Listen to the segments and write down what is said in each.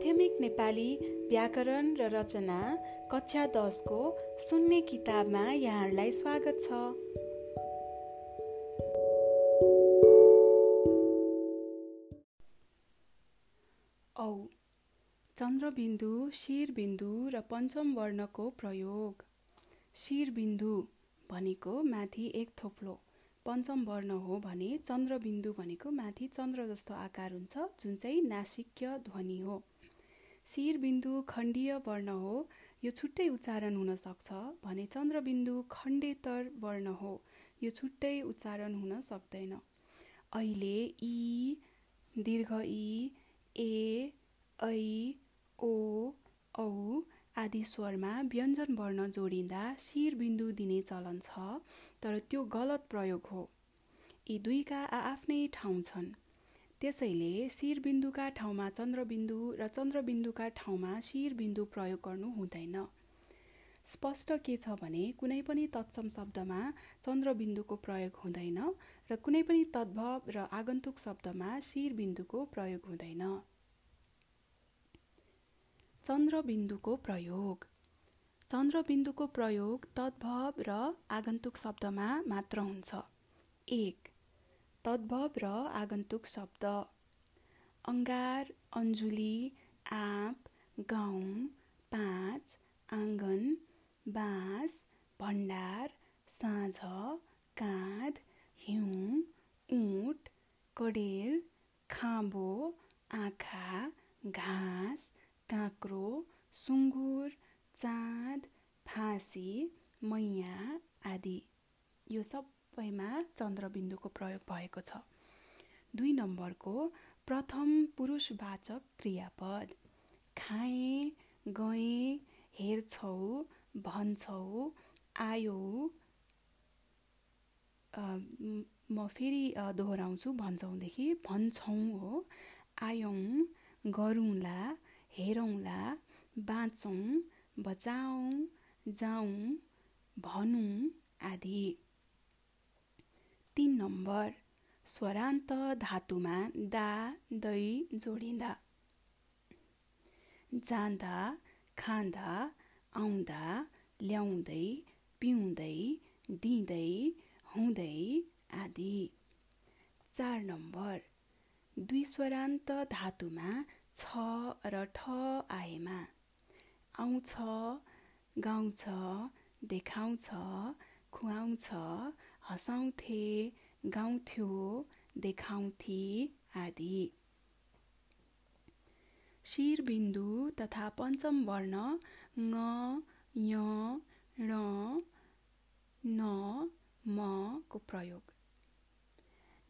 माध्यमिक नेपाली व्याकरण र रचना कक्षा दसको सुन्ने किताबमा यहाँहरूलाई स्वागत छ। औ चन्द्रबिन्दु शिरबिन्दु र पञ्चम वर्णको प्रयोग। शिरबिन्दु भनेको माथि एक थोप्लो पञ्चम वर्ण हो भने चन्द्रबिन्दु भनेको माथि चन्द्र जस्तो आकार हुन्छ जुन चाहिँ नासिक्य ध्वनि हो। शिरबिन्दु खण्डीय वर्ण हो यो छुट्टै उच्चारण हुन सक्छ भने चन्द्रबिन्दु खण्डेतर वर्ण हो यो छुट्टै उच्चारण हुन सक्दैन। अहिले इ दीर्घ इ ए ऐ ओ औ आदि स्वरमा व्यञ्जन वर्ण जोडिँदा शिरबिन्दु दिने चलन छ तर त्यो गलत प्रयोग हो। यी दुईका आआफ्नै ठाउँ छन्। त्यसैले शिरबिन्दुका ठाउँमा चन्द्रबिन्दु र चन्द्रबिन्दुका ठाउँमा शिरबिन्दु प्रयोग गर्नु हुँदैन। स्पष्ट के छ भने कुनै पनि तत्सम शब्दमा चन्द्रबिन्दुको प्रयोग हुँदैन र कुनै पनि तद्भव र आगन्तुक शब्दमा शिरबिन्दुको प्रयोग हुँदैन। चन्द्रबिन्दुको प्रयोग। चन्द्रबिन्दुको प्रयोग तद्भव र आगन्तुक शब्दमा मात्र हुन्छ। एक तद्भव र आगन्तुक शब्द। अङ्गार अञ्जुली आँप गाउँ पाँच आँगन बाँस भण्डार साँझ काँध हिउँ उँट कडेल खाँबो आँखा घाँस काँक्रो सुँगुर चाँद फाँसी मैया आदि। यो सबैमा चन्द्रबिन्दुको प्रयोग भएको छ। दुई नम्बरको प्रथम पुरुषवाचक क्रियापद। खाएँ गएँ हेर्छौ भन्छौ आयो म फेरि दोहोऱ्याउँछु भन्छौँदेखि भन्छौँ हो। आयौँ गरौँला हेरौँला बाँचौँ बचाउँ जाउँ भनौँ आदि। नम्बर स्वरान्त धातुमा दा दै जोडिँदा। जाँदा खाँदा आउँदा ल्याउँदै पिउँदै दिँदै हुँदै आदि। चार नम्बर दुई स्वरान्त धातुमा छ र ठ आएमा। आउँछ गाउँछ देखाउँछ खुवाउँछ हँसाउँथे गाउँथ्यो देखाउँथे आदि। शिरबिन्दु तथा पञ्चम वर्ण ङ य ण न मको प्रयोग।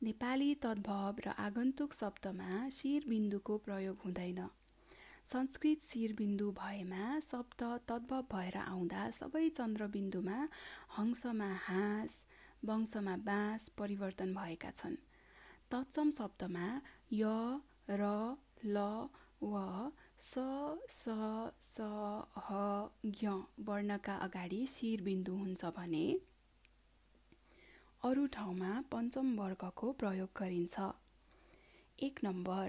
नेपाली तद्भव र आगन्तुक शब्दमा शिरबिन्दुको प्रयोग हुँदैन। संस्कृत शिरबिन्दु भएमा शब्द तद्भव भएर आउँदा सबै चन्द्रबिन्दुमा हंसमा हाँस वंशमा बाँस परिवर्तन भएका छन्। तत्सम शब्दमा य र ल व स स स ह य वर्णका अगाडि शिरबिन्दु हुन्छ भने अरू ठाउँमा पञ्चम वर्गको प्रयोग गरिन्छ। एक नम्बर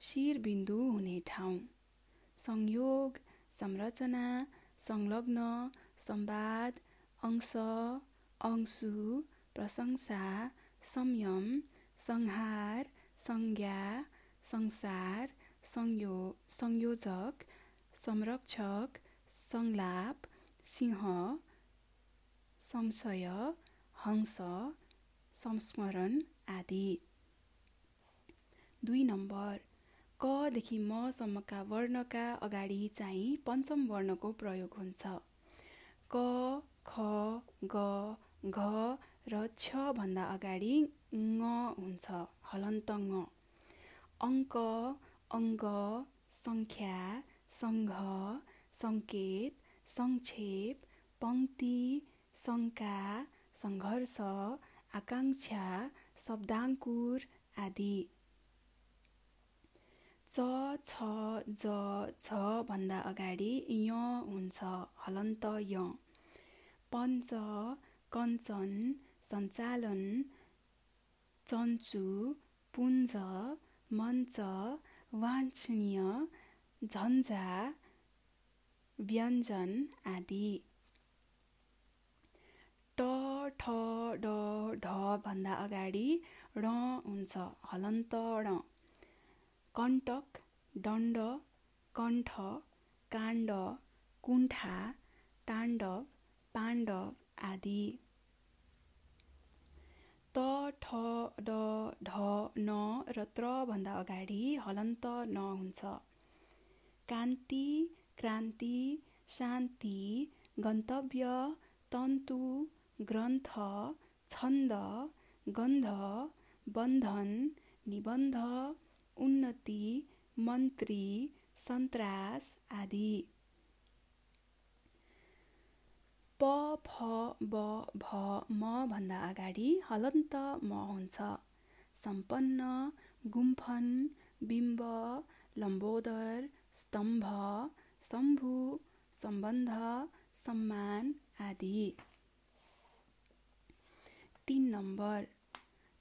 शिरबिन्दु हुने ठाउँ। संयोग संरचना संलग्न संवाद अंश अंशु प्रशंसा संयम संहार संज्ञा संसार संयो संयोजक संरक्षक संलाप सिंह संशय हंस संस्मरण आदि दुई नम्बर। कदेखि मसम्मका वर्णका अगाडि चाहिँ पञ्चम वर्णको प्रयोग हुन्छ। क ख ग घ र छ भन्दा अगाडि ङ हुन्छ हलन्त ङ अङ्क अङ्ग सङ्ख्या सङ्घ सङ्केत सङ्क्षेप पङ्क्ति शङ्का सङ्घर्ष आकाङ्क्षा शब्दाङ्कुर आदि। च छ ज छ भन्दा अगाडि य हुन्छ हलन्त य। पञ्च कञ्चन सञ्चालन चन्चु पुञ्ज मञ्च वाञ्छनीय झन्झा व्यञ्जन आदि। ट ठ ड ढ भन्दा अगाडि ण हुन्छ हलन्त ण। कण्टक दण्ड कण्ठ काण्ड कुण्ठा ताण्डव पाण्डव। आदि। त ठ ड ढ न र त्र भन्दा अगाडि हलन्त न हुन्छ। कान्ति क्रान्ति शान्ति गन्तव्य तन्तु ग्रन्थ छन्द गन्ध बन्धन निबन्ध उन्नति मन्त्री सन्तास आदि। प फ ब भ म भन्दा अगाडि हलन्त म हुन्छ। सम्पन्न गुम्फन बिम्ब लम्बोदर स्तम्भ शम्भु सम्बन्ध सम्मान आदि। तिन नम्बर।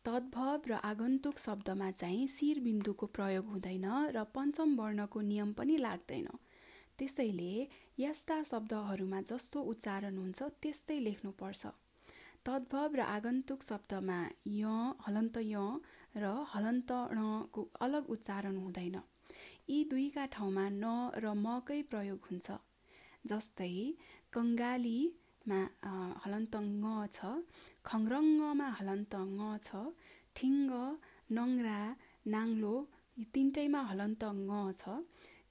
तद्भव र आगन्तुक शब्दमा चाहिँ शिर बिन्दुको प्रयोग हुँदैन र पञ्चम वर्णको नियम पनि लाग्दैन। त्यसैले यस्ता शब्दहरूमा जस्तो उच्चारण हुन्छ त्यस्तै लेख्नुपर्छ। तद्भव र आगन्तुक शब्दमा य हलन्त य र हलन्त णको अलग उच्चारण हुँदैन। यी दुईका ठाउँमा न र मकै प्रयोग हुन्छ। जस्तै कङ्गालीमा हलन्त ङ छ खङरङ्गमा हलन्त ङ छ ठिङ्ग नङ्रा नाङ्लो यी तिनटैमा हलन्त ङ छ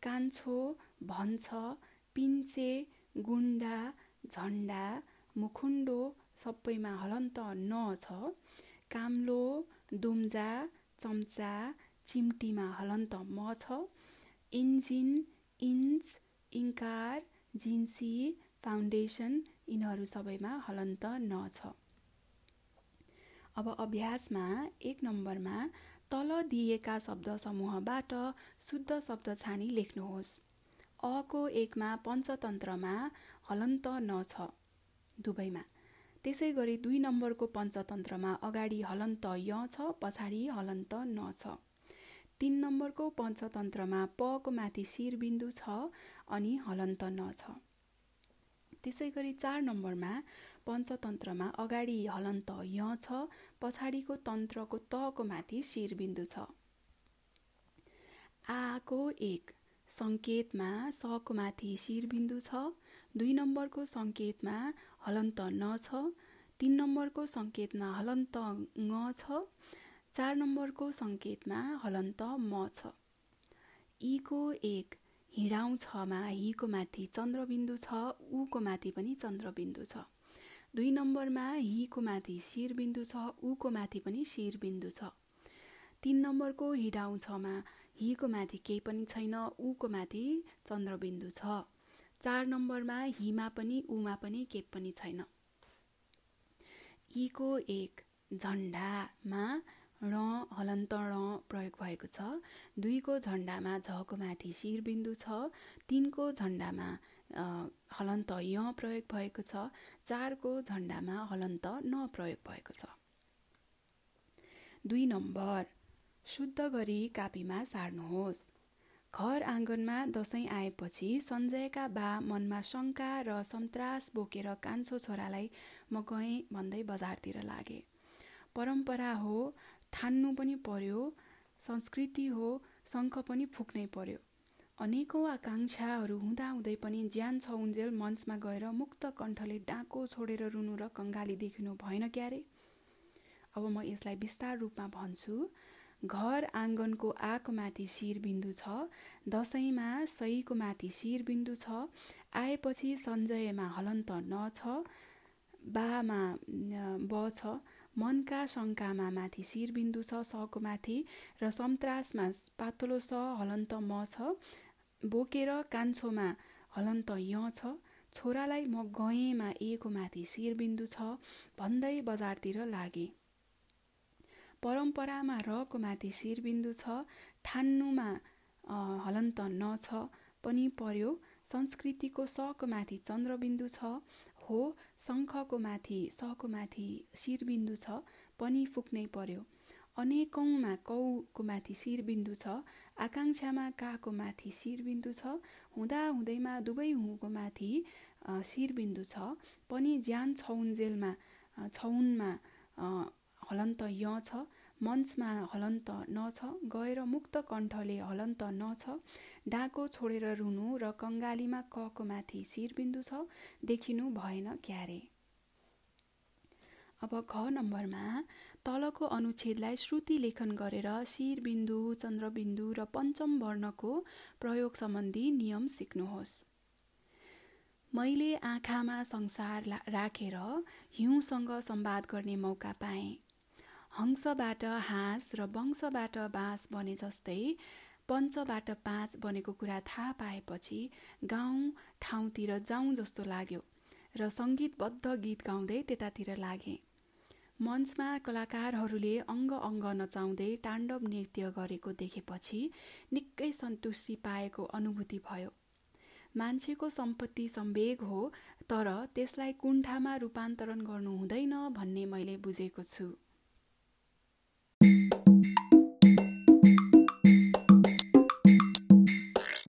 कान्छो भन्छ। पिन्चे गुन्डा झन्डा मुखुन्डो सबैमा हलन्त न छ। काम्लो दुम्जा चम्चा चिम्टीमा हलन्त म छ। इन्जिन इन्च इन्कार जिन्सी फाउन्डेसन यिनीहरू सबैमा हलन्त न छ। अब अभ्यासमा एक नम्बरमा तल दिएका शब्द समूहबाट शुद्ध शब्द छानी लेख्नुहोस्। अको एकमा पञ्चतन्त्रमा हलन्त न छ दुवैमा त्यसै गरी दुई नम्बरको पञ्चतन्त्रमा अगाडि हलन्त य छ पछाडि हलन्त न छ। तिन नम्बरको पञ्चतन्त्रमा पको माथि शिरबिन्दु छ अनि हलन्त न छ। त्यसै गरी चार नम्बरमा पञ्चतन्त्रमा अगाडि हलन्त य छ पछाडिको तन्त्रको तको माथि शिरबिन्दु छ। आको एक? सङ्केतमा सको माथि शिरबिन्दु छ दुई नम्बरको सङ्केतमा हलन्त न छ तिन नम्बरको सङ्केतमा हलन्त ङ छ चार नम्बरको सङ्केतमा हलन्त म छ। इको एक हिँडाउँछमा हिको माथि चन्द्रबिन्दु छ उको माथि पनि चन्द्रबिन्दु छ। दुई नम्बरमा हिको माथि शिरबिन्दु छ उको माथि पनि शिरबिन्दु छ। तिन नम्बरको हिँडाउँछमा हिको माथि केही पनि छैन उको माथि चन्द्रबिन्दु छ। चार नम्बरमा हिमा पनि उमा पनि केही पनि छैन। इको एक झन्डामा ण हलन्त ण प्रयोग भएको छ। दुईको झन्डामा झको माथि शिरबिन्दु छ। तिनको झन्डामा हलन्त य प्रयोग भएको छ। चारको झन्डामा हलन्त न प्रयोग भएको छ। दुई नम्बर। शुद्ध गरी कापीमा सार्नुहोस्। घर आँगनमा दसैँ आएपछि सञ्जयका बा मनमा शङ्का र सन्तास बोकेर कान्छो छोरालाई म गएँ भन्दै बजारतिर लागे। परम्परा हो ठान्नु पनि पर्यो संस्कृति हो शङ्ख पनि फुक्नै पर्यो। अनेकौँ आकाङ्क्षाहरू हुँदाहुँदै पनि ज्यान छौन्जेल मञ्चमा गएर मुक्त कण्ठले डाको छोडेर रुनु र कङ्गाली देखिनु भएन क्यारे? अब म यसलाई विस्तार रूपमा भन्छु घर आँगनको आको माथि शिरबिन्दु छ दसैँमा सहीको माथि शिरबिन्दु छ आएपछि सञ्जयमा हलन्त न छ बामा ब छ मनका शङ्कामा माथि शिरबिन्दु छ सको माथि र सन्तासमा पातलो स हलन्त म छ बोकेर कान्छोमा हलन्त य छ छोरालाई म गएँमा एको माथि शिरबिन्दु छ भन्दै बजारतिर लागे। परम्परामा रको माथि शिरबिन्दु छ ठान्नुमा हलन्त न छ पनि पर्यो। संस्कृतिको सको माथि चन्द्रबिन्दु छ हो शङ्खको माथि सको माथि शिरबिन्दु छ पनि फुक्नै पर्यो। अनेकौँमा कौको माथि शिरबिन्दु छ आकाङ्क्षामा काको माथि शिरबिन्दु छ हुँदा हुँदैमा दुवै हुँको माथि शिरबिन्दु छ। पनि ज्यान छौन्जेलमा छौनमा हलन्त य छ मञ्चमा हलन्त न छ गएर मुक्त कण्ठले हलन्त न छ डाको छोडेर रुनु र कङ्गालीमा कको माथि शिरबिन्दु छ देखिनु भएन क्यारे। अब ख नम्बरमा तलको अनुच्छेदलाई श्रुति लेखन गरेर शिरबिन्दु चन्द्रबिन्दु र पञ्चम वर्णको प्रयोग सम्बन्धी नियम सिक्नुहोस्। मैले आँखामा संसार राखेर हिउँसँग संवाद गर्ने मौका पाएँ। हंसबाट हाँस र वंशबाट बाँस बने जस्तै पञ्चबाट पाँच बनेको कुरा थाहा पाएपछि गाउँ ठाउँतिर जाउँ जस्तो लाग्यो र सङ्गीतबद्ध गीत गाउँदै त्यतातिर लागेँ। मञ्चमा कलाकारहरूले अङ्ग अङ्ग नचाउँदै ताण्डव नृत्य गरेको देखेपछि निकै सन्तुष्टि पाएको अनुभूति भयो। मान्छेको सम्पत्ति सम्वेग हो तर त्यसलाई कुण्ठामा रूपान्तरण गर्नु हुँदैन भन्ने मैले बुझेको छु।